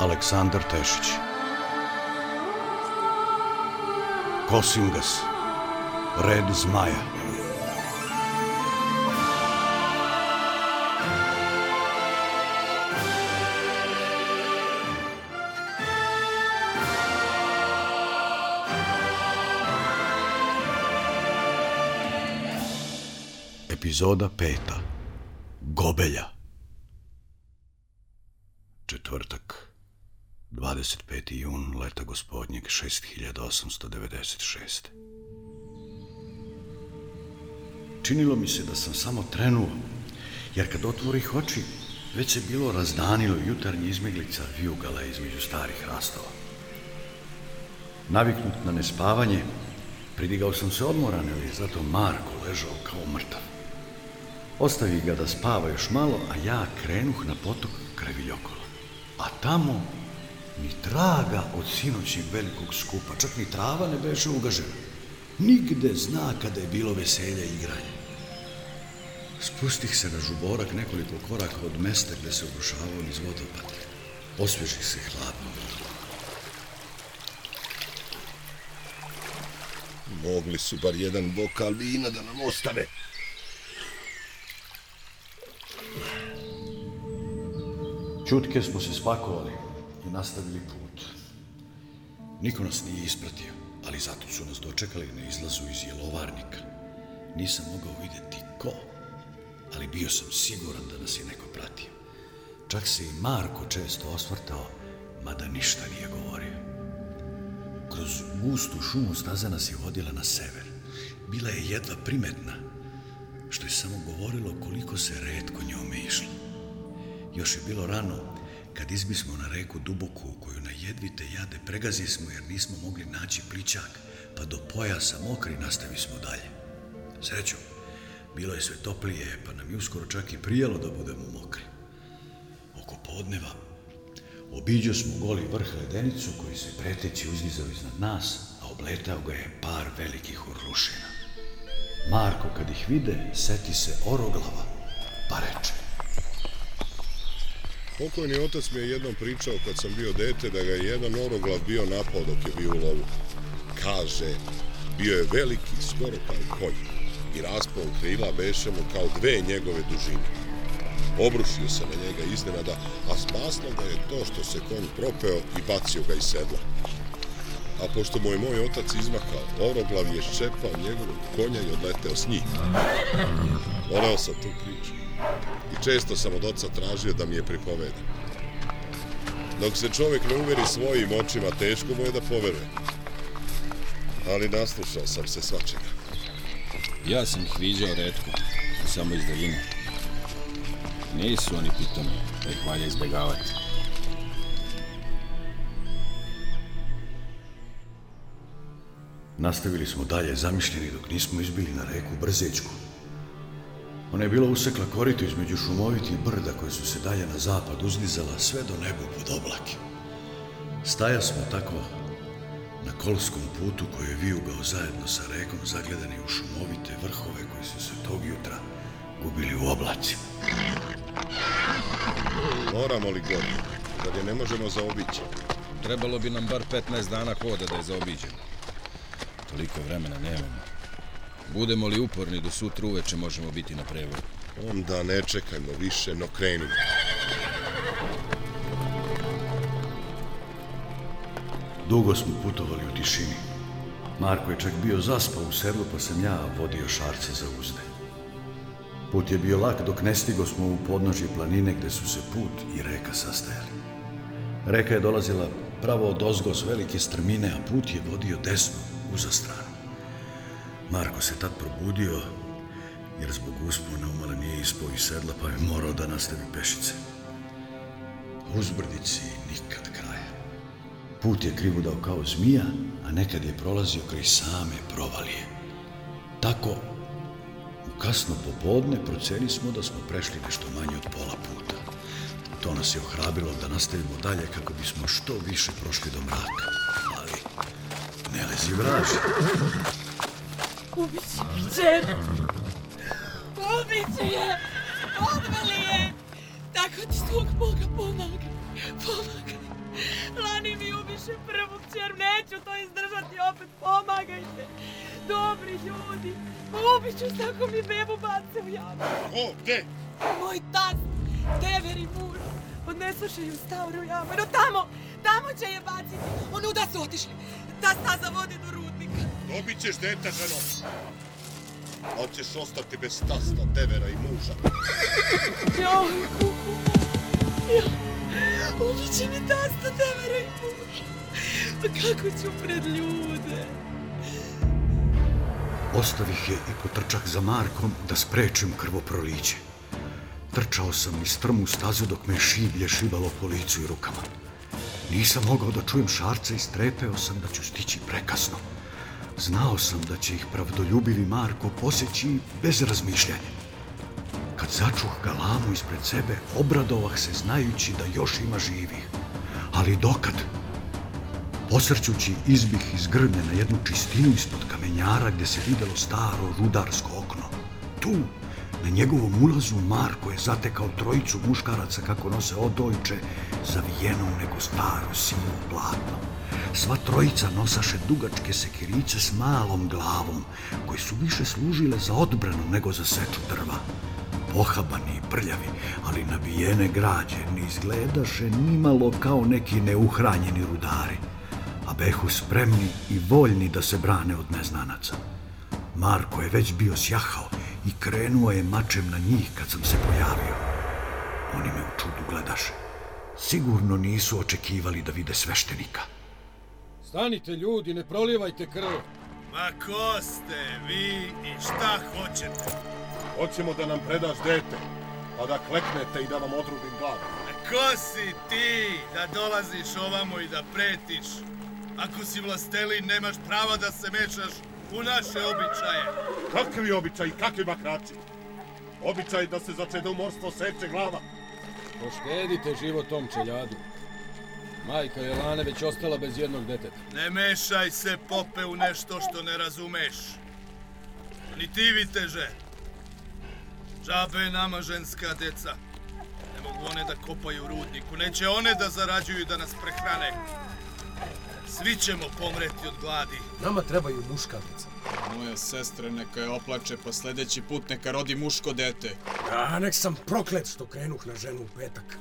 Aleksandar Tešić. Kosingas. Red zmaja. Epizoda peta. Gobelja. Četvrtak. 25. jun leta gospodnjeg 6896. Činilo mi se da sam samo trenuo, jer kad otvorih oči, već se bilo razdanilo jutarnji izmeglica vijugala između starih rastova. Naviknut na nespavanje, pridigao sam se odmoran, ali zato Marko ležao kao mrtav. Ostavi ga da spava još malo, a ja krenuh na potok kraj Viljokola. A tamo ni traga od sinoćnjeg velikog skupa, čak ni trava ne beše ugažena. Nigde zna kada je bilo veselja i igranje. Spustih se na žuborak nekoliko koraka od mesta gde se obrušavao niz vodopad. Osvježih se hladno vrlo. Mogli su bar jedan bokal vina da nam ostave. Čutke smo se spakovali i nastavili put. Niko nas nije ispratio, ali zato su nas dočekali na izlazu iz jelovarnika. Nisam mogao vidjeti ko, ali bio sam siguran da nas je neko pratio. Čak se i Marko često osvrtao, mada ništa nije govorio. Kroz gustu šumu staza nas je vodila na sever. Bila je jedva primetna, što je samo govorilo koliko se redko njome išlo. Još je bilo rano, kad izbismo na reku duboku, koju na jedvite jade pregazi smo jer nismo mogli naći pličak, pa do pojasa mokri nastavi smo dalje. Srećo, bilo je sve toplije, pa nam je uskoro čak i prijelo da budemo mokri. Oko podneva obiđo smo goli vrh ledenicu koji se preteći uzdizao iznad nas, a obletao ga je par velikih urlušina. Marko, kad ih vide, seti se oroglava, pa reče. Pokojni otac mi je jednom pričao kad sam bio dete da ga je jedan oroglav bio napao dok je bio u lovu. Kaže, bio je veliki, skoro kao konj i raspao krila beše mu kao dve njegove dužine. Obrušio se na njega iznenada, a spasno ga je to što se konj propeo i bacio ga iz sedla. A pošto mu je moj otac izmakao, oroglav je ščepao njegovog konja i odleteo s njih. Voleo sam tu priču i često sam od oca tražio da mi je pripoveda. Dok se čovjek ne uveri svojim očima, teško mu je da poveruje. Ali naslušao sam se svačega. Ja sam ih viđao redko, samo iz daljine. Nisu oni pitomi, da ih valja izbjegavati. Nastavili smo dalje zamišljeni dok nismo izbili na reku Brzećku. Ona je bila usekla korito između šumovitih brda koje su se dalje na zapad uzdizala sve do nebu pod oblake. Staja smo tako na kolskom putu koji je vijugao zajedno sa rekom zagledani u šumovite vrhove koji su se tog jutra gubili u oblacima. Moramo li gori, da je ne možemo zaobići. Trebalo bi nam bar 15 dana hoda da je zaobiđemo. Toliko vremena nemamo. Budemo li uporni do sutra uveče možemo biti na prevodu. Onda ne čekajmo više, no krenimo. Dugo smo putovali u tišini. Marko je čak bio zaspao u sedlu, pa sam ja vodio šarce za uzde. Put je bio lak dok ne stigo smo u podnožje planine gde su se put i reka sastajali. Reka je dolazila pravo od ozgo s velike strmine, a put je vodio desno, uza stranu. Marko se tad probudio, jer zbog uspona umale nije ispao iz sedla, pa je morao da nastavi pešice. Uzbrdici nikad kraja. Put je krivudao kao zmija, a nekad je prolazio kraj same provalije. Tako, u kasno popodne proceni smo da smo prešli nešto manje od pola puta. To nas je ohrabrilo da nastavimo dalje kako bismo što više prošli do mraka. Ali, ne lezi vraži. Ubiće mi čer. Ubiće je. Odveli je. Tako ti svog Boga pomagaj. Pomagaj. Lani mi ubiše prvu kćer, neću to izdržati, opet pomagajte. Dobri ljudi, ubiću se ako mi bebu bace u jamu. Ko, gde? Moj tast, dever i muž, odnesuše ju staru jamu. No tamo, tamo će je baciti. Onuda su otišli. Ta staza vodi do rudnika. Dobit ćeš dete, ženo. Ali ćeš ostati bez tasta, devera i muža. Joj, kuku. Joj, ubiće mi tasta, devera i muža. Pa kako ću pred ljude? Ostavih je i potrčak za Markom da sprečim krvoproliće. Trčao sam iz strmu stazu dok me šiblje šibalo po licu i rukama. Nisam mogao da čujem šarca i strepeo sam da ću stići prekasno. Znao sam da će ih pravdoljubivi Marko poseći bez razmišljanja. Kad začuh galamu ispred sebe, obradovah se znajući da još ima živih. Ali dokad? Posrćući izbih iz grmlja na jednu čistinu ispod kamenjara gdje se videlo staro rudarsko okno. Tu, na njegovom ulazu, Marko je zatekao trojicu muškaraca kako nose odojče, zavijeno u neko staro sivo platno. Sva trojica nosaše dugačke sekirice s malom glavom, koje su više služile za odbranu nego za seču drva. Pohabani i prljavi, ali nabijene građe ne izgledaše nimalo kao neki neuhranjeni rudari, a behu spremni i voljni da se brane od neznanaca. Marko je već bio sjahao i krenuo je mačem na njih kad sam se pojavio. Oni me u čudu gledaše. Sigurno nisu očekivali da vide sveštenika. Stanite ljudi, ne prolijevajte krv. Ma ko ste vi i šta hoćete? Hoćemo da nam predaš dete, pa da kleknete i da vam odrubim glavu. A ko si ti da dolaziš ovamo i da pretiš? Ako si vlastelin, nemaš prava da se mešaš u naše običaje. Kakvi običaj, kakvi bakrači? Običaj da se za čedomorstvo seče glava. Poštedite život tom čeljadu. Majka Jelane već ostala bez jednog deteta. Ne mešaj se, pope, u nešto što ne razumeš. Ni ti, viteže. Džabe nama ženska deca. Ne mogu one da kopaju u rudniku. Neće one da zarađuju i da nas prehrane. Svi ćemo pomreti od gladi. Nama trebaju muška deca. Moja sestra neka je oplače, pa sledeći put neka rodi muško dete. A nek sam proklet što krenuh na ženu u petak.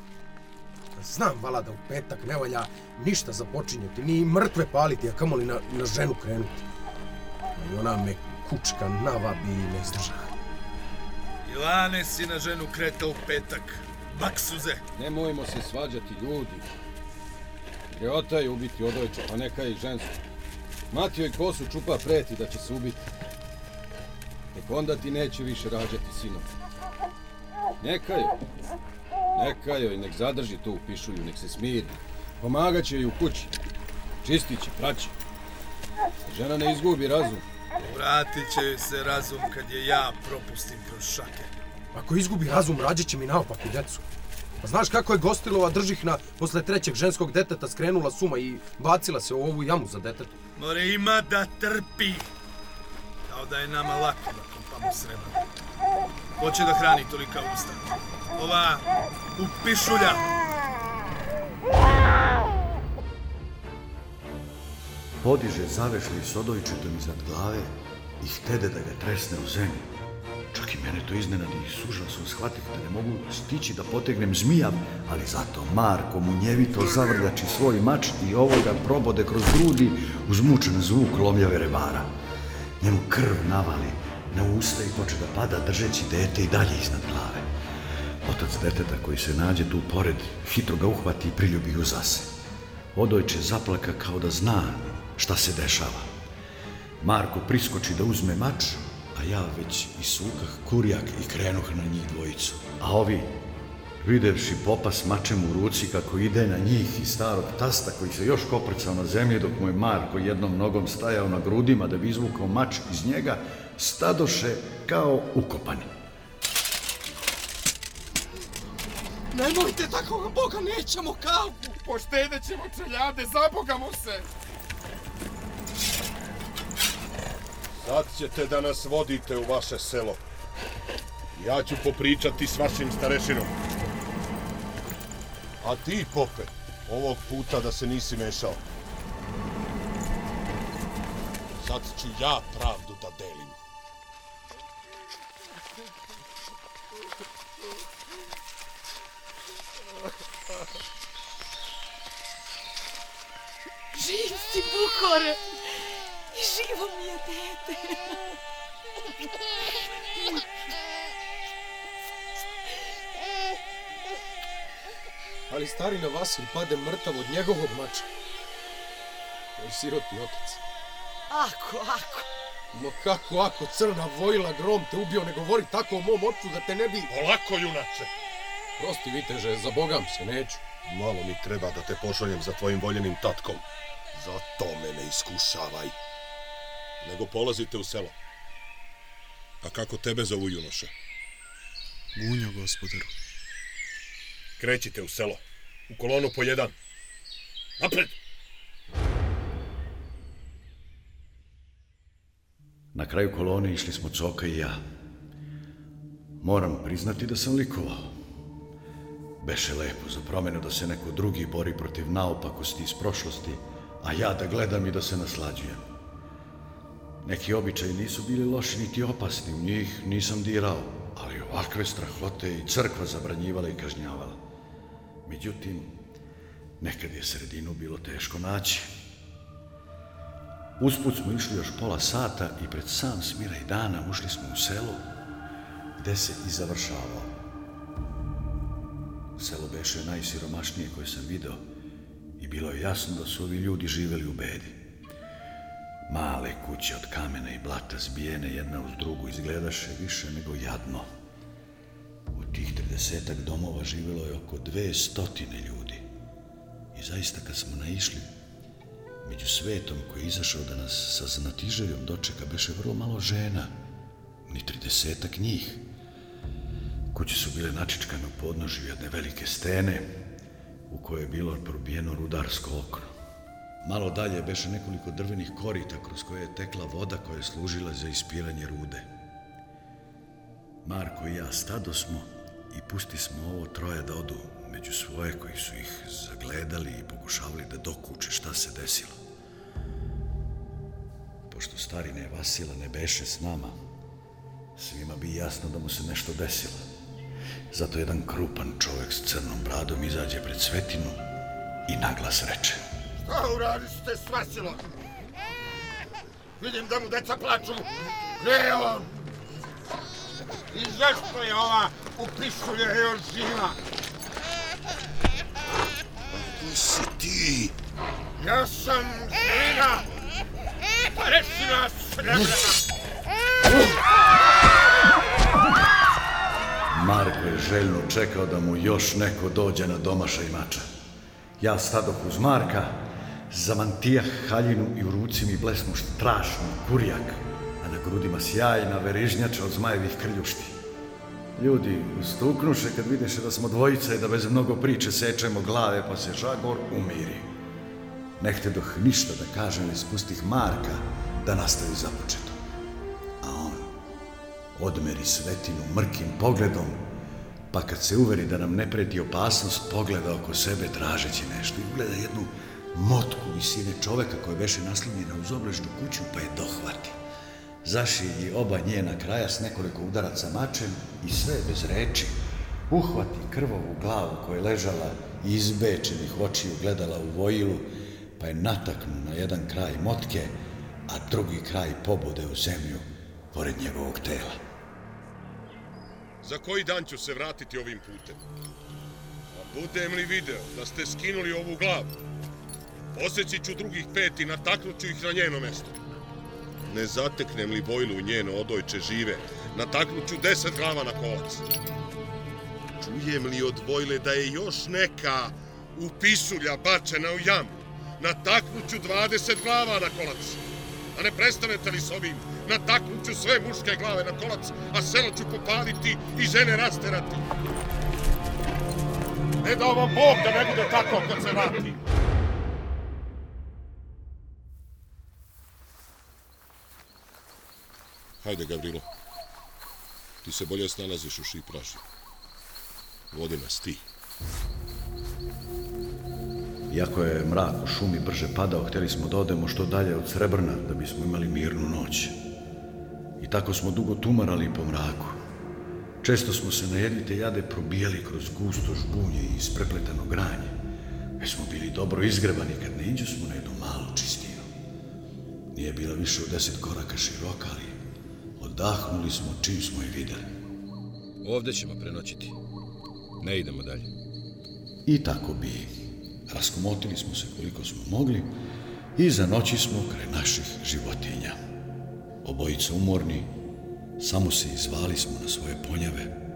Znam, vala, da u petak ne valja ništa započinjati, ni mrtve paliti, a kamoli na, na ženu krenuti. A i ona me kučka navabi i ne izdržah. Ilane si na ženu kreta u petak. Baksuze. Nemojmo se svađati ljudi. Greota je ubiti odojče, pa neka i žensku. Matio i kosu čupa preti da će se ubiti. Nek onda ti neće više rađati sinom. Neka joj. Neka joj, nek zadrži tu u pišulju, nek se smiri. Pomagat će joj u kući. Čistit će, praći. Žena ne izgubi razum. Vratit će joj se razum kad je ja propustim kroz šake. Ako izgubi razum, rađat će mi naopak i decu. Pa znaš kako je Gostilova držihna posle trećeg ženskog deteta skrenula suma i bacila se u ovu jamu za detetu? More ima da trpi. Kao da je nama lako da kopamo srebro. Ko će da hrani tolika usta? Ova upišulja. Podiže zavešli s odojčetom iznad glave i htede da ga tresne u zemlju. Mene to iznenadi i sužao sam shvatih da ne mogu stići da potegnem zmijav, ali zato Marko munjevito zavrljači svoj mač i ovoga probode kroz grudi uz mučan zvuk lomljave rebara. Njemu krv navali na usta i poče da pada držeći dete i dalje iznad glave. Otac deteta koji se nađe tu pored, hitro ga uhvati i priljubi u zase. Odojče zaplaka kao da zna šta se dešava. Marko priskoči da uzme mač, a ja već isukah kurjak i krenuh na njih dvojicu. A ovi, videvši popa s mačem u ruci kako ide na njih i starog tasta koji se još koprcao na zemlji dok mu je Marko jednom nogom stajao na grudima da bi izvukao mač iz njega, stadoše kao ukopani. Nemojte tako, Boga, nećemo kao! Poštedit ćemo čeljade, zabogamo se! Sad ćete da nas vodite u vaše selo. Ja ću popričati s vašim starešinom. A ti, Pope, Ovog puta da se nisi mešao. Sad ću ja pravdu da delim. Živ si, Bukore! I živo mi je dete! Ali starina Vasil pade mrtav od njegovog mača. Moj siroti otac. Ako, ako! No kako ako crna vojla grom te ubio, ne govori tako o mom ocu da te ne bi... Polako, junače! Prosti viteže, za bogam se neću. Malo mi treba da te pošaljem za tvojim voljenim tatkom. Zato me ne iskušavaj. Nego polazite u selo. A kako tebe zovu junoša? Gunjo, gospodaru. Krećite u selo. U kolonu po jedan. Napred! Na kraju kolone išli smo Coka i ja. Moram priznati da sam likovao. Beše lepo za promenu da se neko drugi bori protiv naopakosti iz prošlosti, a ja da gledam i da se naslađujem. Neki običaji nisu bili loši niti opasni, u njih nisam dirao, ali ovakve strahote i crkva zabranjivala i kažnjavala. Međutim, nekad je sredinu bilo teško naći. Usput smo išli još pola sata i pred sam smiraj dana ušli smo u selo gde se i završavao. Selo beše najsiromašnije koje sam video i bilo je jasno da su ovi ljudi živeli u bedi. Male kuće od kamena i blata zbijene jedna uz drugu izgledaše više nego jadno. U tih 30 domova živelo je oko dve stotine ljudi. I zaista kad smo naišli među svetom koji je izašao da nas sa znatiželjom dočeka beše vrlo malo žena, ni tridesetak njih. Kuće su bile načičkane u podnožju jedne velike stene u kojoj je bilo probijeno rudarsko okno. Malo dalje beše nekoliko drvenih korita kroz koje je tekla voda koja je služila za ispiranje rude. Marko i ja stado smo i pusti smo ovo troje da odu među svoje koji su ih zagledali i pokušavali da dokuče šta se desilo. Pošto starine Vasila ne beše s nama, svima bi jasno da mu se nešto desilo. Zato jedan krupan čovek s crnom bradom izađe pred svetinu i naglas reče. Šta uradiste s Vasilom? Vidim da mu deca plaču. Gdje je on? I zašto je ova u pišulje još živa? Ko si ti? Ja sam Želina. Pa reci nas, Srebrena. Marko je željno čekao da mu još neko dođe na domaša i mača. Ja stadoh uz Marka, zamantijah haljinu i u ruci mi blesnu strašnu kurjak, a na grudima sjajna verižnjača od zmajevih krljušti. Ljudi ustuknuše kad videše da smo dvojica i da bez mnogo priče sečemo glave pa se žagor umiri. Nehte doh ništa da kažem iz pustih Marka da nastavi započeto. A on odmeri svetinu mrkim pogledom, pa kad se uveri da nam ne preti opasnost, pogleda oko sebe tražeći nešto i gleda jednu motku visine čoveka koja beše naslonjena uz obležnu kuću, pa je dohvati. Zašilji oba njena kraja s nekoliko udaraca mačem i sve bez reči. Uhvati krvovu glavu koja je ležala izbečenih očiju gledala u vojilu, pa je nataknu na jedan kraj motke, a drugi kraj pobode u zemlju pored njegovog tela. Za koji dan ću se vratiti ovim putem? A budem li video da ste skinuli ovu glavu, poseći ću drugih pet i nataknut ću ih na njeno mesto. Ne zateknem li Vojlu njeno odojče žive, nataknut ću deset glava na kolac. Čujem li od Vojle da je još neka u pisulja bačena u jamu, nataknut ću dvadeset glava na kolac. A ne prestanete li s ovim, nataknut ću sve muške glave na kolac, a selo ću popaliti i žene rasterati. Ne da ovo Bog da ne bude tako kad se vratim. Hajde, Gavrilo. Ti se bolje snalaziš u šipraži. Vodi nas ti. Iako je mrak u šumi brže padao, htjeli smo da odemo što dalje od Srebrna, da bismo imali mirnu noć. I tako smo dugo tumarali po mraku. Često smo se na jednite jade probijali kroz gusto žbunje i isprepletano granje. Već smo bili dobro izgrebani kad ne iđu smo na jednu malu čistinu. Nije bila više od deset koraka široka, ali odahnuli smo čim smo je videli. Ovde ćemo prenoćiti. Ne idemo dalje. I tako bi. Raskomotili smo se koliko smo mogli i za noći smo kraj naših životinja. Obojica umorni, samo se izvali smo na svoje ponjave.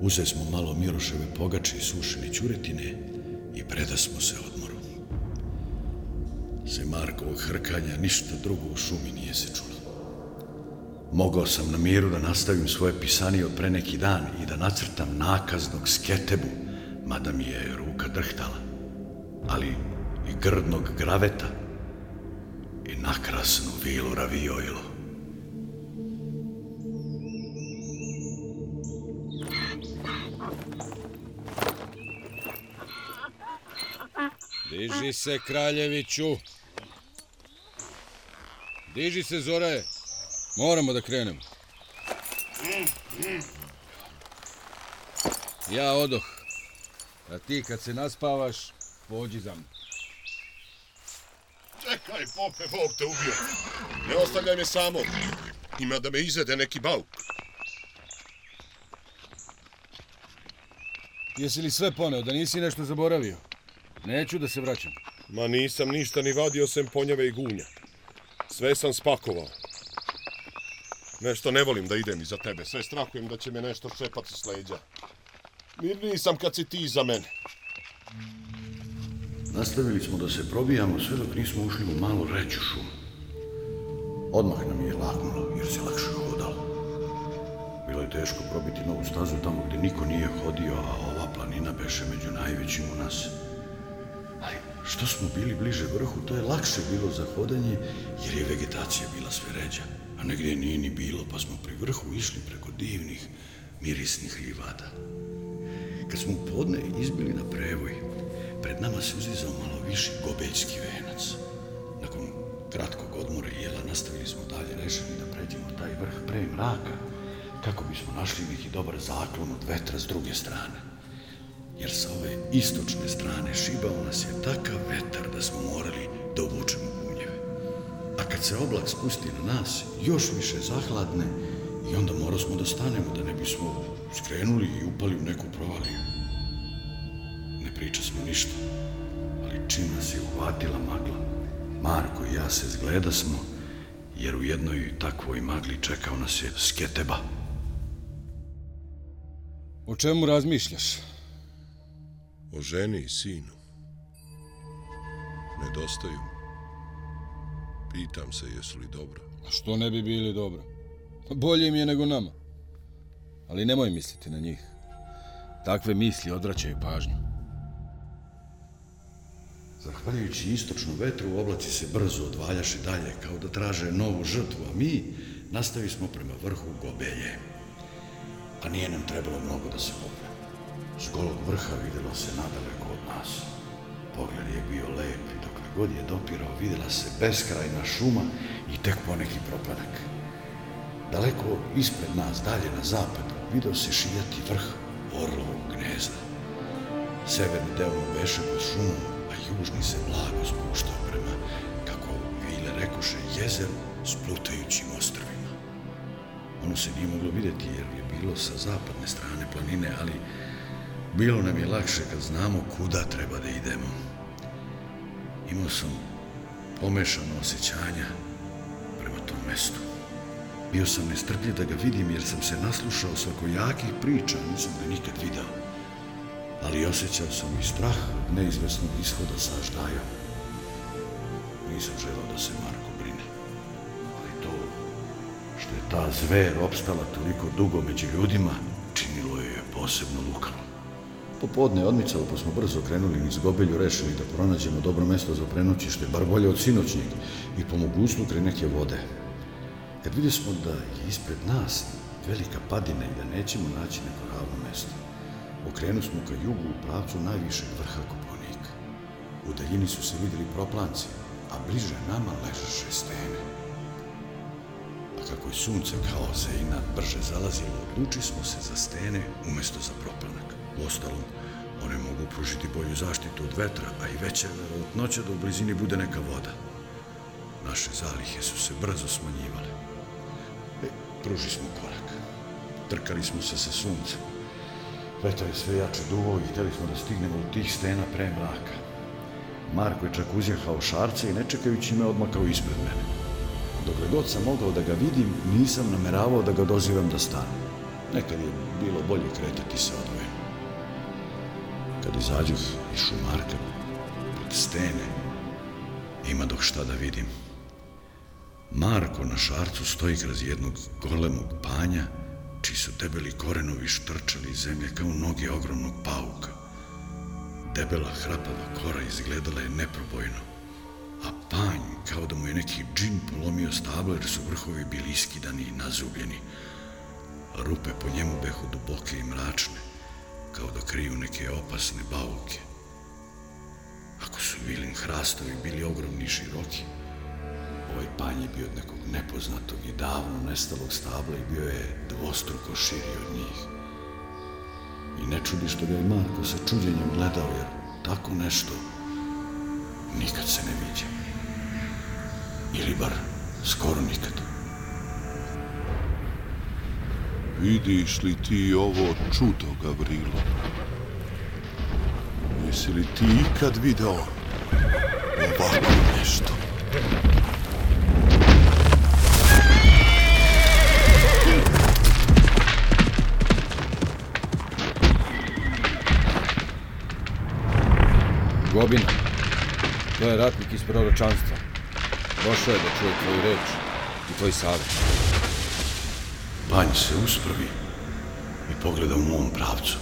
Uze smo malo Miroševe pogače i sušene ćuretine i preda smo se odmoru. Se Markovog hrkanja ništa drugo u šumi nije se čulo. Mogao sam na miru da nastavim svoje pisanje od pre neki dan i da nacrtam nakaznog sketebu, mada mi je ruka drhtala, ali i grdnog graveta i nakrasnu vilu ravijojlo. Diži se, kraljeviću. Diži se, Zore. Moramo da krenemo. Ja odoh. A ti kad se naspavaš, pođi za mnom. Čekaj, pope, Bog te ubio. Ne ostavljaj me samo. Ima da me izvede neki bauk. Jesi li sve poneo, da nisi nešto zaboravio? Neću da se vraćam. Ma nisam ništa ni vadio sem ponjave i gunja. Sve sam spakovao. Nešto ne volim da idem iza tebe. Sve strahujem da će me nešto šepati s leđa. Mirniji sam kad si ti iza mene. Nastavili smo da se probijamo sve dok nismo ušli u malu reću šumu. Odmah nam je lagnulo jer se lakše hodalo. Bilo je teško probiti novu stazu tamo gdje niko nije hodio, a ova planina beše među najvećim u nas. Ali što smo bili bliže vrhu, to je lakše bilo za hodanje jer je vegetacija bila sve ređa, a negdje nije ni bilo, pa smo pri vrhu išli preko divnih, mirisnih livada. Kad smo u podne izbili na prevoj, pred nama se uzizao malo viši gobeljski venac. Nakon kratkog odmora i jela nastavili smo dalje, rešeni da pređemo taj vrh pre mraka, kako bismo našli neki dobar zaklon od vetra s druge strane. Jer sa ove istočne strane šibao nas je takav vetar da smo morali da obučemo gunjeve. A kad se oblak spusti na nas, još više zahladne i onda morao smo da stanemo da ne bismo skrenuli i upali u neku provaliju. Ne priča smo ništa, ali čim nas je uhvatila magla, Marko i ja se zgleda smo, jer u jednoj takvoj magli čekao nas je sketeba. O čemu razmišljaš? O ženi i sinu. Nedostaju mi. Pitam se jesu li dobro. A što ne bi bili dobro? Bolje im je nego nama. Ali nemoj misliti na njih. Takve misli odvraćaju pažnju. Zahvaljujući istočnom vetru, oblaci se brzo odvaljaše dalje, kao da traže novu žrtvu, a mi nastavi smo prema vrhu Gobelje. A nije nam trebalo mnogo da se popne. S golog vrha vidjelo se nadaleko od nas. Pogled je bio lep i dok god je dopirao, vidjela se beskrajna šuma i tek poneki propadak. Daleko ispred nas, dalje na zapad, video se šijati vrh Orlovog gnezda. Severni deo beše pod šumom, a južni se blago spuštao prema, kako vile rekoše, jezeru s plutajućim ostrvima. Ono se nije moglo vidjeti jer je bilo sa zapadne strane planine, ali bilo nam je lakše kad znamo kuda treba da idemo. Imao sam pomešano osjećanja prema tom mestu. Bio sam nestrpljiv da ga vidim jer sam se naslušao svakojakih priča, nisam ga nikad video. Ali osjećao sam i strah od neizvesnog ishoda sa. Nisam želao da se Marko brine. Ali to što je ta zver opstala toliko dugo među ljudima, činilo je posebno lukavo. Popodne je odmicalo, pa smo brzo krenuli niz gobelju, rešili da pronađemo dobro mesto za prenoćište, bar bolje od sinoćnjeg, i po mogućstvu kraj neke vode. Kad vidio smo da je ispred nas velika padina i da nećemo naći neko ravno mesto, okrenu smo ka jugu u pravcu najvišeg vrha Koponika. U daljini su se vidjeli proplanci, a bliže nama ležaše stene. A kako je sunce kao se brže zalazilo, odluči smo se za stene umjesto za proplanak. Ostalom, one mogu pružiti bolju zaštitu od vetra, a i veća je verovatnoća da u blizini bude neka voda. Naše zalihe su se brzo smanjivale. E, pruži smo korak. Trkali smo se sa suncem. Vetar je sve jače duvo i hteli smo da stignemo u tih stena pre mraka. Marko je čak uzjehao šarce i nečekajući me odmakao ispred mene. Dokle god sam mogao da ga vidim, nisam nameravao da ga dozivam da stane. Nekad je bilo bolje kretati se odvojen. Kad izađu iz šumarka, pred stene, ima dok šta da vidim. Marko na šarcu stoji kroz jednog golemog panja, čiji su debeli korenovi štrčali iz zemlje kao noge ogromnog pauka. Debela hrapava kora izgledala je neprobojno, a panj kao da mu je neki džin polomio stablo jer su vrhovi bili iskidani i nazubljeni. Rupe po njemu behu duboke i mračne, kao da kriju neke opasne bauke. Ako su vilin hrastovi bili ogromni i široki, ovaj panj je bio od nekog nepoznatog i davno nestalog stabla i bio je dvostruko širi od njih. I ne čudi što ga je Marko sa čuđenjem gledao, jer tako nešto nikad se ne viđe. Ili bar skoro nikad. Vidiš li ti ovo čudo, Gavrilo? Jesi li ti ikad video ovako nešto? Gobina, to je ratnik iz proročanstva. Došao je da čuje tvoju reč i tvoj savjet. Panj se uspravi i pogleda u mom pravcu.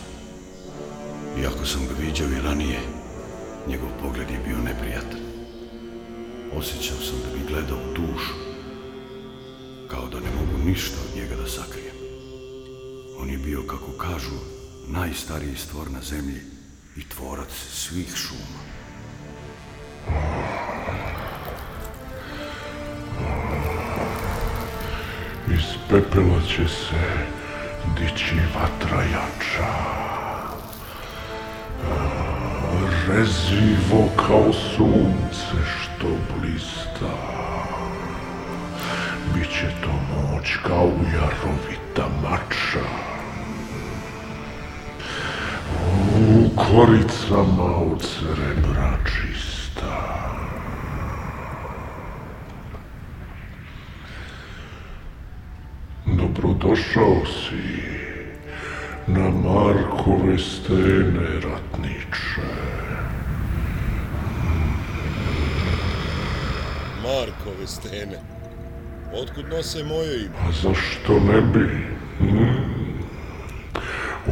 Iako sam ga viđao i ranije, njegov pogled je bio neprijatan. Osjećao sam da mi gleda u dušu, kao da ne mogu ništa od njega da sakrijem. On je bio, kako kažu, najstariji stvor na zemlji i tvorac svih šuma. Pepela će se dići vatra jača. Rezivo kao sunce što blista. Biće to moć kao jarovita mača. U koricama od srebra čista. Dobrodošao si na Markove stene, ratniče. Markove stene. Otkud nose moje ime? A zašto ne bi? Hm?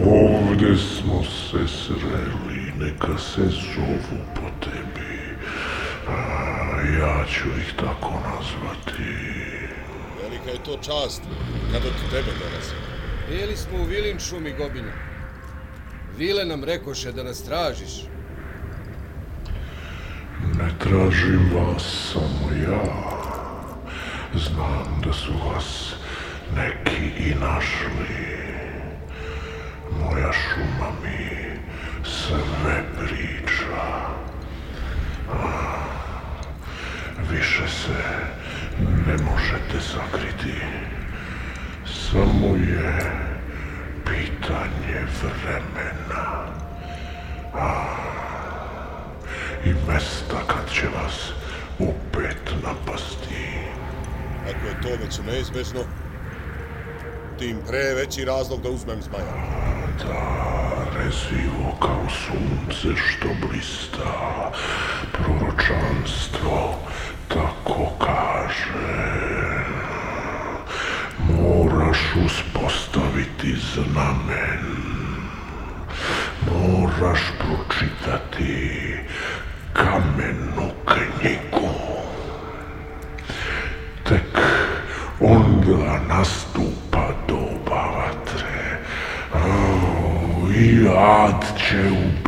Ovde smo se sreli, neka se zovu po tebi. A ja ću ih tako nazvati. Velika je to čast kada do tebe dolazi. Bili smo u Vilin šumi, Gobina. Vile nam rekoše da nas tražiš. Ne tražim vas samo ja. Znam da su vas neki i našli. Moja šuma mi sve priča. A, Više se ne možete sakriti. Samo je pitanje vremena. A, I mesta kad će vas opet napasti. Ako je to već neizbežno, tim pre veći razlog da uzmem zmaja. Da, rezivo kao sunce što blista, proročanstvo tako kaže. Moraš uspostaviti znamen. Moraš pročitati kamenu knjigu. Tek onda nastupa doba vatre. O, I ad će ubiti.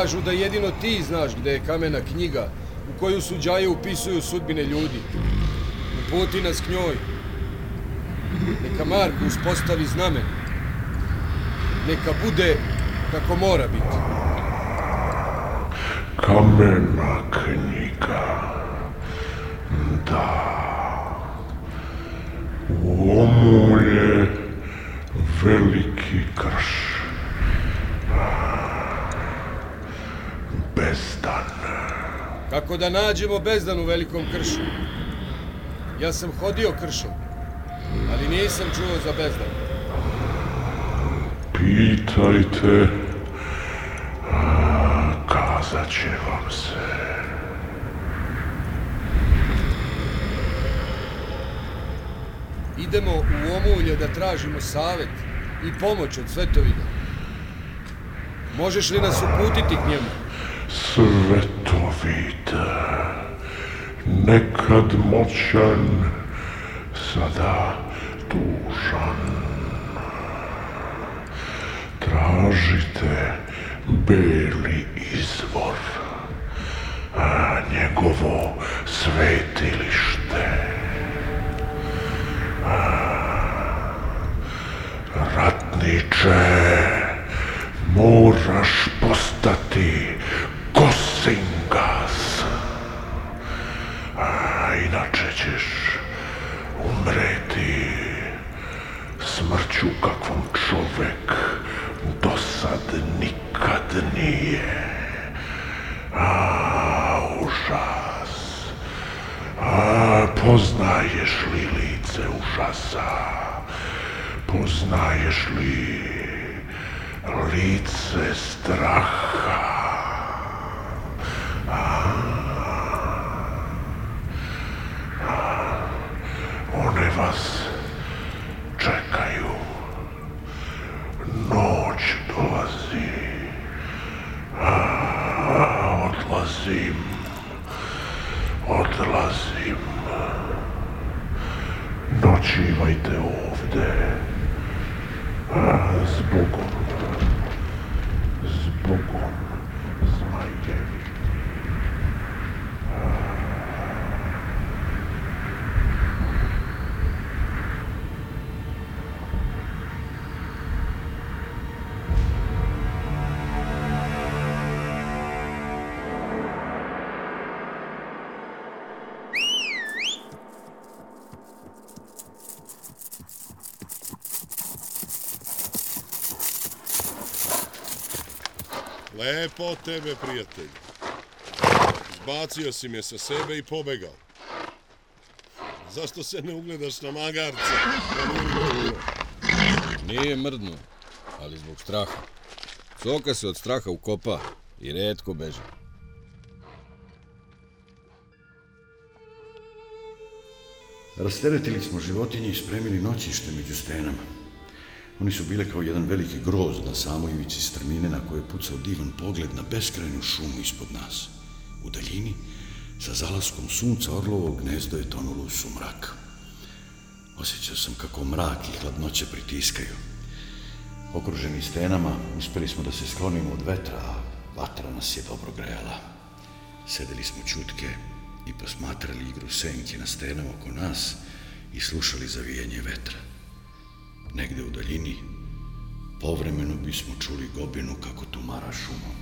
Kažu da jedino ti znaš gde je kamena knjiga u koju suđaje upisuju sudbine ljudi. Uputi nas k njoj. Neka Marko uspostavi znamen. Neka bude kako mora biti. Kamena knjiga. Da. U omu je veliki krš. Bezdan. Kako da nađemo bezdan u velikom kršu? Ja sam hodio kršom, ali nisam čuo za bezdan. Pitajte, kazat će vam se. Idemo u omulje da tražimo savet i pomoć od svetovida. Možeš li nas uputiti k njemu? Svetovid, nekad moćan, sada tužan. Tražite beli izvor, a njegovo svetilište. Ratniče, moraš postati Kosingas. A inače ćeš umreti smrću kakvom čovek do sad nikad nije. A, užas. A, poznaješ li lice užasa? Poznaješ li lice straha? One vas čekaju. Noć dolazi. A, odlazim. Odlazim. Noćivajte ovde. Lepo od tebe, prijatelj. Zbacio si me sa sebe i pobegao. Zašto se ne ugledaš na magarca? Nije mrdno, ali zbog straha. Soka se od straha ukopa i redko beže. Rasteretili smo životinje i spremili noćište među stenama. Oni su bile kao jedan veliki groz na samoj ivici strmine na koje je pucao divan pogled na beskrajnu šumu ispod nas. U daljini, sa zalaskom sunca orlovo gnezdo je tonulo u sumrak. Osjećao sam kako mrak i hladnoće pritiskaju. Okruženi stenama, uspeli smo da se sklonimo od vetra, a vatra nas je dobro grejala. Sedeli smo čutke i posmatrali igru senke na stenama oko nas i slušali zavijanje vetra. Negde u daljini, povremeno bismo čuli gobinu kako tumara šumom.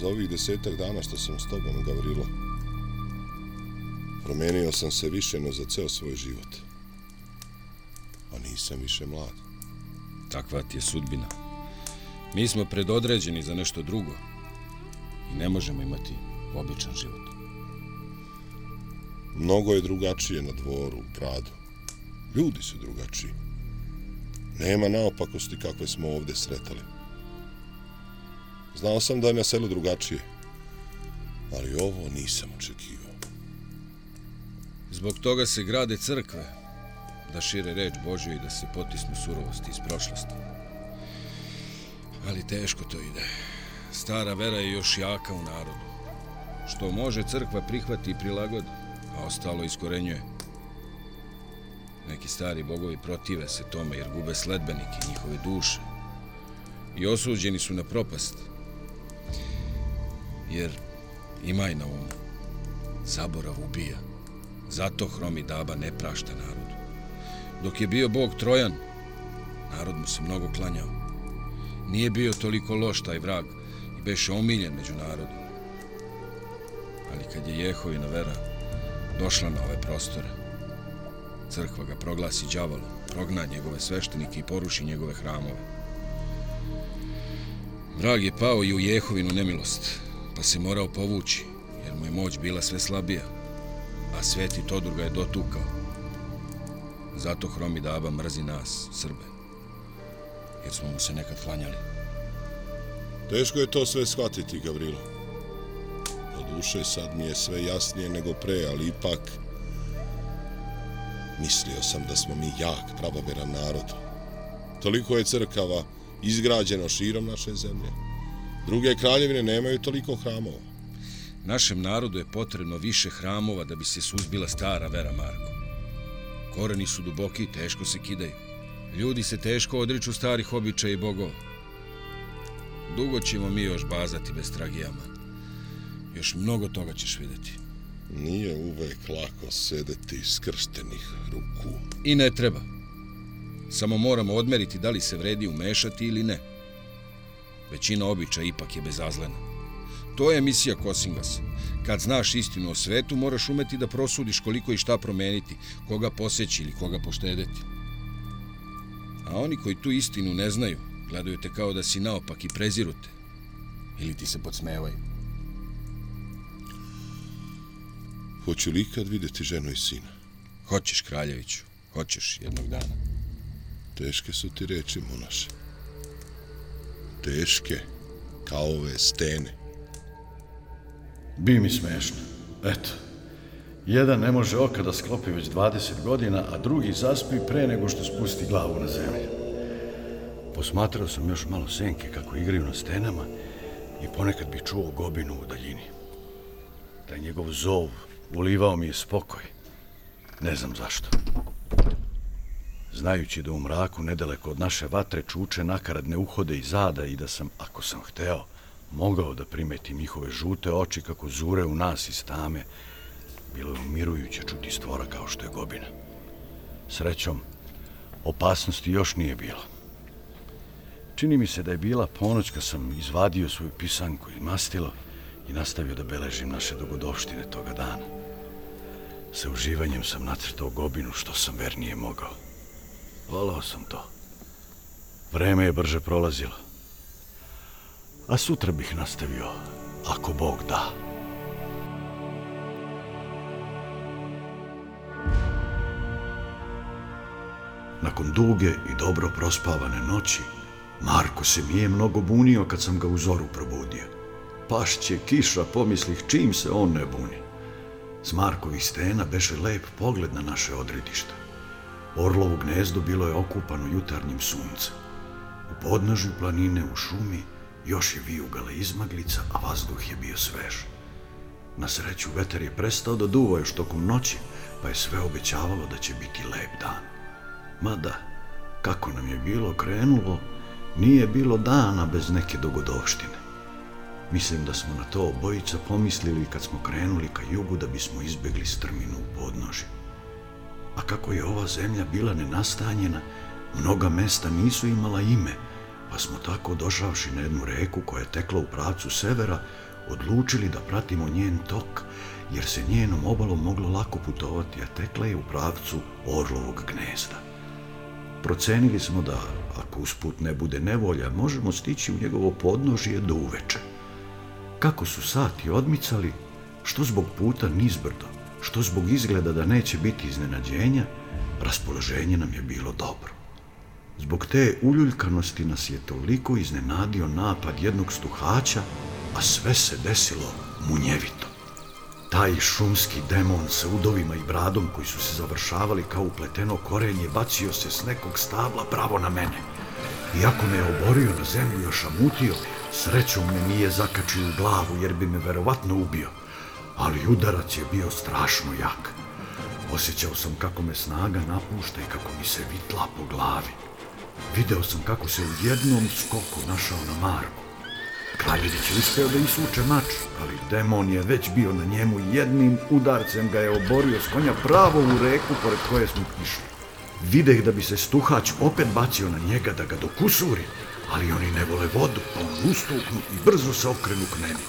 Za ovih desetak dana što sam s tobom, Gavrilo, promenio sam se više no za ceo svoj život. A nisam više mlad. Takva ti je sudbina. Mi smo predodređeni za nešto drugo i ne možemo imati običan život. Mnogo je drugačije na dvoru, u gradu. Ljudi su drugačiji. Nema naopakosti kakve smo ovde sretali. Znao sam da je na selu drugačije, ali ovo nisam očekivao. Zbog toga se grade crkve, da šire reč Božju i da se potisnu surovosti iz prošlosti. Ali teško to ide. Stara vera je još jaka u narodu. Što može crkva prihvati i prilagodi, a ostalo iskorenjuje neki stari bogovi protive se tome jer gube sledbenike njihove duše i osuđeni su na propast. Jer imaj na umu, zaborav ubija. Zato Hromi Daba ne prašta narodu. Dok je bio bog Trojan, narod mu se mnogo klanjao. Nije bio toliko loš taj vrag i beše omiljen među narodom. Ali kad je Jehovina vera došla na ove prostore, crkva ga proglasi đavolom, progna njegove sveštenike i poruši njegove hramove. Vrag je pao i u Jehovinu nemilost, pa se morao povući, jer mu je moć bila sve slabija, a sveti Todur ga je dotukao. Zato Hromi Daba mrzi nas, Srbe, jer smo mu se nekad klanjali. Teško je to sve shvatiti, Gavrilo. Na duše sad mi je sve jasnije nego pre, ali ipak mislio sam da smo mi jak, pravoveran narod. Toliko je crkava, izgrađeno širom naše zemlje. Druge kraljevine nemaju toliko hramova. Našem narodu je potrebno više hramova da bi se suzbila stara vera Marko. Koreni su duboki i teško se kidaju. Ljudi se teško odriču starih običaja i bogova. Dugo ćemo mi još bazati bez tragijama. Još mnogo toga ćeš vidjeti. Nije uvek lako sedeti skrštenih ruku. I ne treba. Samo moramo odmeriti da li se vredi umešati ili ne. Većina običaja ipak je bezazlena. To je misija Kosingas. Kad znaš istinu o svetu, moraš umeti da prosudiš koliko i šta promeniti, koga poseći ili koga poštedeti. A oni koji tu istinu ne znaju, gledaju te kao da si naopak i preziru te. Ili ti se podsmevaju. Hoću li ikad vidjeti ženu i sina? Hoćeš, kraljeviću. Hoćeš jednog dana. Teške su ti reči, monaše. Teške, kao ove stene. Bi mi smešno. Eto, jedan ne može oka da sklopi već 20 godina, a drugi zaspi pre nego što spusti glavu na zemlju. Posmatrao sam još malo senke kako igraju na stenama i ponekad bi čuo gobinu u daljini. Taj njegov zov ulivao mi je spokoj. Ne znam zašto znajući da u mraku nedaleko od naše vatre čuče nakaradne uhode i zada i da sam, ako sam hteo, mogao da primetim njihove žute oči kako zure u nas iz tame, bilo je umirujuće čuti stvora kao što je gobina. Srećom, opasnosti još nije bilo. Čini mi se da je bila ponoć kad sam izvadio svoju pisanku i mastilo i nastavio da beležim naše dogodovštine toga dana. Sa uživanjem sam nacrtao gobinu što sam vernije mogao. Volao sam to. Vreme je brže prolazilo. A sutra bih nastavio, ako Bog da. Nakon duge i dobro prospavane noći, Marko se nije mnogo bunio kad sam ga u zoru probudio. Pašće kiša, pomislih, čim se on ne buni. S Markovih stena beše lep pogled na naše odredište. Orlovo gnezdo bilo je okupano jutarnjim suncem. U podnožju planine u šumi još je vijugala izmaglica, a vazduh je bio svež. Na sreću veter je prestao da duva još tokom noći, pa je sve obećavalo da će biti lep dan. Mada, kako nam je bilo krenulo, nije bilo dana bez neke dogodovštine. Mislim da smo na to obojica pomislili kad smo krenuli ka jugu da bismo izbegli strminu u podnožju. A kako je ova zemlja bila nenastanjena, mnoga mesta nisu imala ime, pa smo tako došavši na jednu reku koja je tekla u pravcu severa, odlučili da pratimo njen tok, jer se njenom obalom moglo lako putovati, a tekla je u pravcu orlovog gnezda. Procenili smo da, ako usput ne bude nevolja, možemo stići u njegovo podnožje do uveče. Kako su sati odmicali, što zbog puta nizbrdo, što zbog izgleda da neće biti iznenađenja, raspoloženje nam je bilo dobro. Zbog te uljuljkanosti nas je toliko iznenadio napad jednog stuhača, a sve se desilo munjevito. Taj šumski demon sa udovima i bradom koji su se završavali kao upleteno korenje bacio se s nekog stabla pravo na mene. Iako me je oborio na zemlju još amutio srećom me nije zakačio u glavu jer bi me verovatno ubio ali udarac je bio strašno jak. Osjećao sam kako me snaga napušta i kako mi se vitla po glavi. Video sam kako se u jednom skoku našao na Marku. Kraljević je uspeo da isuče mač, ali demon je već bio na njemu i jednim udarcem ga je oborio s konja pravo u reku pored koje smo išli. Videh da bi se stuhač opet bacio na njega da ga dokusuri, ali oni ne vole vodu, pa on ustuknu i brzo se okrenu k meni.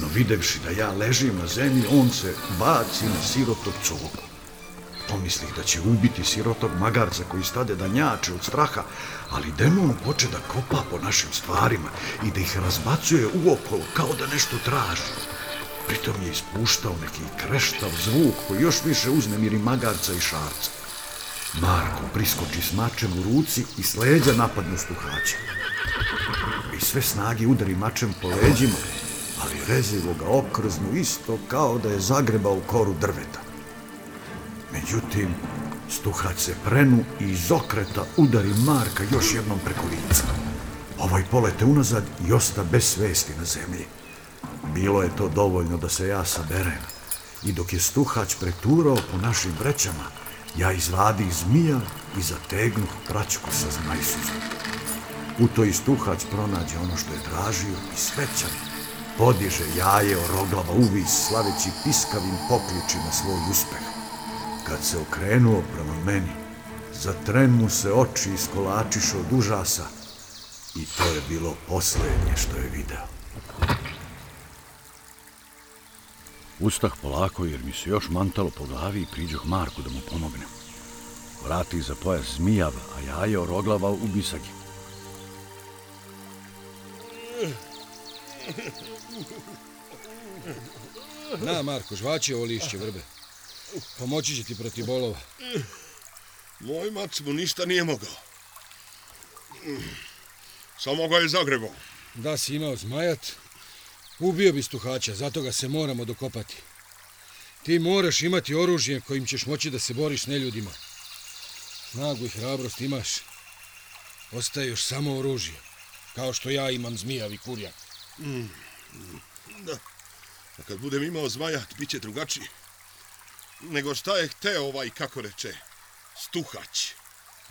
No videvši da ja ležim na zemlji, on se baci na sirotog cogu. Pomislih da će ubiti sirotog magarca koji stade da njače od straha, ali demon poče da kopa po našim stvarima i da ih razbacuje uokolo kao da nešto traži. Pritom je ispuštao neki kreštav zvuk koji još više uznemiri magarca i šarca. Marko priskoči s mačem u ruci i sleđa napadnu stuhaća. I sve snagi udari mačem po leđima, ali rezivo ga okrznu isto kao da je zagrebao koru drveta. Međutim, stuhac se prenu i iz okreta udari Marka još jednom preko lica. Ovaj polete unazad i osta bez svesti na zemlji. Bilo je to dovoljno da se ja saberem. I dok je stuhač preturao po našim brećama, ja izvadi zmija i zategnuh praćku sa zmajsuzom. U to i pronađe ono što je tražio i svećan podiže jaje oroglava uvis slaveći piskavim pokličima svoj uspeh. Kad se okrenuo prema meni, za tren mu se oči iskolačiše od užasa i to je bilo posljednje što je video. Ustah polako jer mi se još mantalo po glavi i priđoh Marku da mu pomognem. Vrati za pojas zmijav, a jaje oroglava u bisagi. Na, Marko, žvači ovo lišće vrbe. Pomoći će ti protiv bolova. Moj mac mu ništa nije mogao. Samo ga je zagrebao. Da si imao zmajat, ubio bi stuhača, zato ga se moramo dokopati. Ti moraš imati oružje kojim ćeš moći da se boriš s neljudima. Snagu i hrabrost imaš. Ostaje još samo oružje. Kao što ja imam zmijavi kurjak. Mm. Da. A kad budem imao zmajat, bit će drugačiji. Nego šta je hteo ovaj, kako reče, stuhać.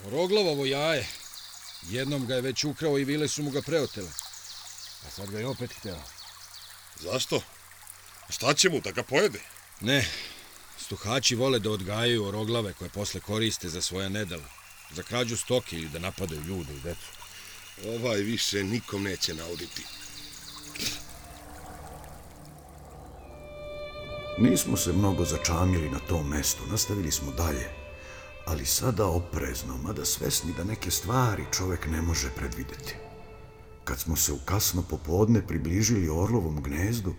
Roglavovo jaje. Jednom ga je već ukrao i vile su mu ga preotele. A sad ga je opet hteo. Zašto? Šta će mu da ga pojede? Ne. Stuhači vole da odgajaju oroglave koje posle koriste za svoja nedela. Za krađu stoke ili da napadaju ljude i decu. Ovaj više nikom neće nauditi. Nismo se mnogo začamili na tom mestu, nastavili smo dalje. Ali sada oprezno, mada svesni da neke stvari čovek ne može predvideti. Kad smo se u kasno popodne približili Orlovom gnezdu,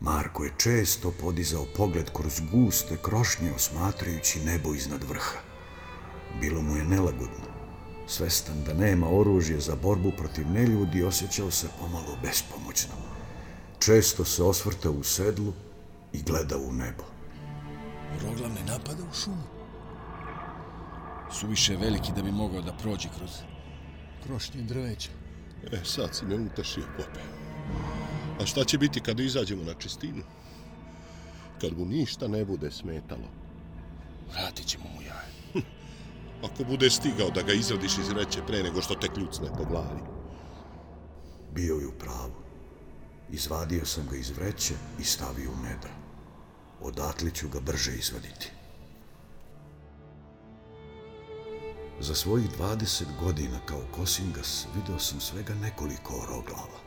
Marko je često podizao pogled kroz guste krošnje osmatrajući nebo iznad vrha. Bilo mu je nelagodno. Svestan da nema oružje za borbu protiv neljudi, osjećao se pomalo bespomoćno. Često se osvrtao u sedlu i gledao u nebo. Roglav ne napada u šumu. Suviše veliki da bi mogao da prođe kroz krošnje drveća. E, sad si me utašio, pope. A šta će biti kad izađemo na čistinu? Kad mu ništa ne bude smetalo. Vratit ćemo mu jaje. Ako bude stigao da ga izradiš iz reće pre nego što te kljucne po glavi. Bio je u pravu. Izvadio sam ga iz vreće i stavio u nedra. Odatle ću ga brže izvaditi. Za svojih 20 godina kao Kosingas video sam svega nekoliko oroglava.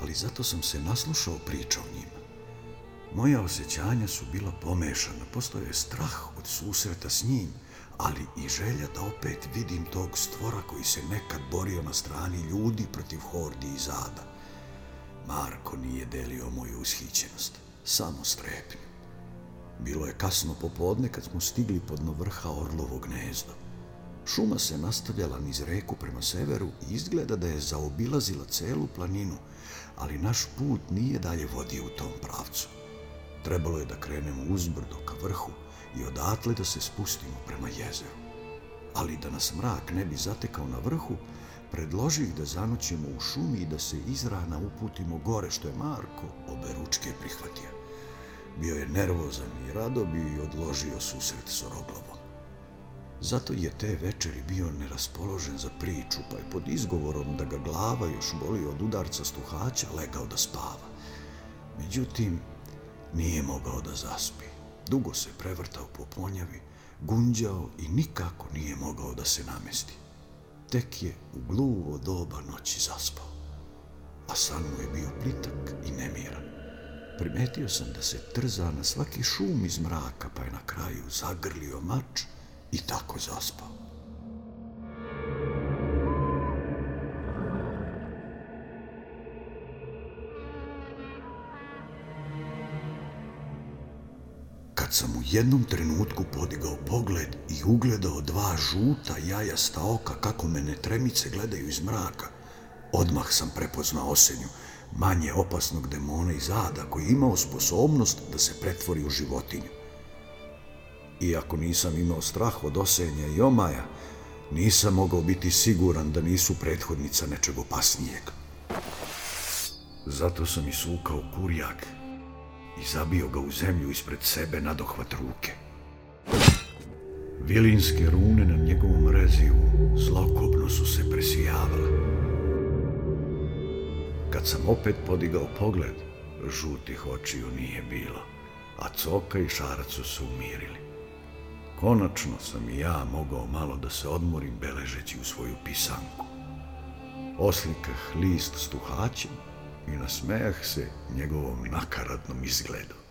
Ali zato sam se naslušao priča o njima. Moja osjećanja su bila pomešana, postoje strah od susreta s njim, ali i želja da opet vidim tog stvora koji se nekad borio na strani ljudi protiv hordi i zada. Marko nije delio moju ushićenost, samo strepnju. Bilo je kasno popodne kad smo stigli pod vrha Orlovog gnezda. Šuma se nastavljala niz reku prema severu i izgleda da je zaobilazila celu planinu, ali naš put nije dalje vodio u tom pravcu. Trebalo je da krenemo uzbrdo ka vrhu i odatle da se spustimo prema jezeru. Ali da nas mrak ne bi zatekao na vrhu, predložih da zanoćemo u šumi i da se izrana uputimo gore, što je Marko obe ručke prihvatio. Bio je nervozan i rado bi odložio susret s Oroglovom. Zato je te večeri bio neraspoložen za priču, pa je pod izgovorom da ga glava još boli od udarca stuhaća legao da spava. Međutim, nije mogao da zaspi. Dugo se prevrtao po ponjavi, gunđao i nikako nije mogao da se namesti. Tek je u gluvo doba noći zaspao, a san mu je bio plitak i nemiran. Primetio sam da se trza na svaki šum iz mraka, pa je na kraju zagrlio mač i tako zaspao. Sam u jednom trenutku podigao pogled i ugledao dva žuta jajasta oka kako mene tremice gledaju iz mraka, odmah sam prepoznao osenju, manje opasnog demona iz ada koji je imao sposobnost da se pretvori u životinju. Iako nisam imao strah od osenja i omaja, nisam mogao biti siguran da nisu prethodnica nečeg opasnijeg. Zato sam isukao kurjak i zabio ga u zemlju ispred sebe na dohvat ruke. Vilinske rune na njegovom rezivu zlokobno su se presijavale. Kad sam opet podigao pogled, žutih očiju nije bilo, a coka i šarac su se umirili. Konačno sam i ja mogao malo da se odmorim beležeći u svoju pisanku. Oslikah list stuhaćem i nasmejah se njegovom nakaradnom izgledu.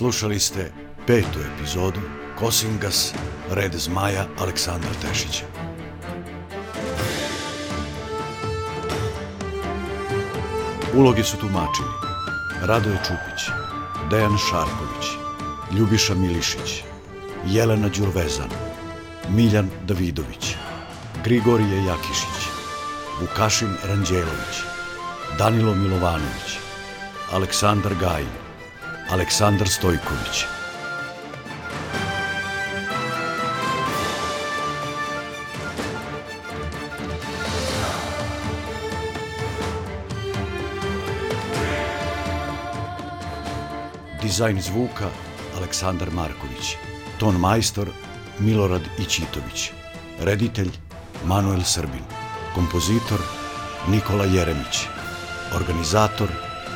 Slušali ste petu epizodu Kosingas, Red Zmaja Aleksandra Tešića. Uloge su tumačili Radoje Čupić, Dejan Šarković, Ljubiša Milišić, Jelena Đurvezan, Miljan Davidović, Grigorije Jakišić, Vukašin Ranđelović, Danilo Milovanović, Aleksandar Gajin, Aleksandar Stojković. Dizajn zvuka Aleksandar Marković. Ton majstor Milorad Ičitović. Reditelj Manuel Srbin. Kompozitor Nikola Jeremić. Organizator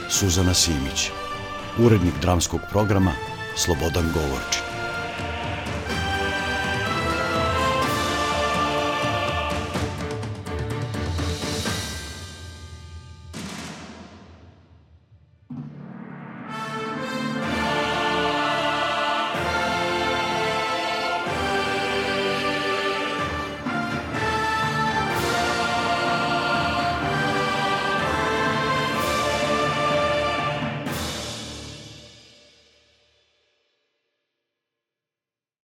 Suzana Simić urednik dramskog programa Slobodan Govorčić.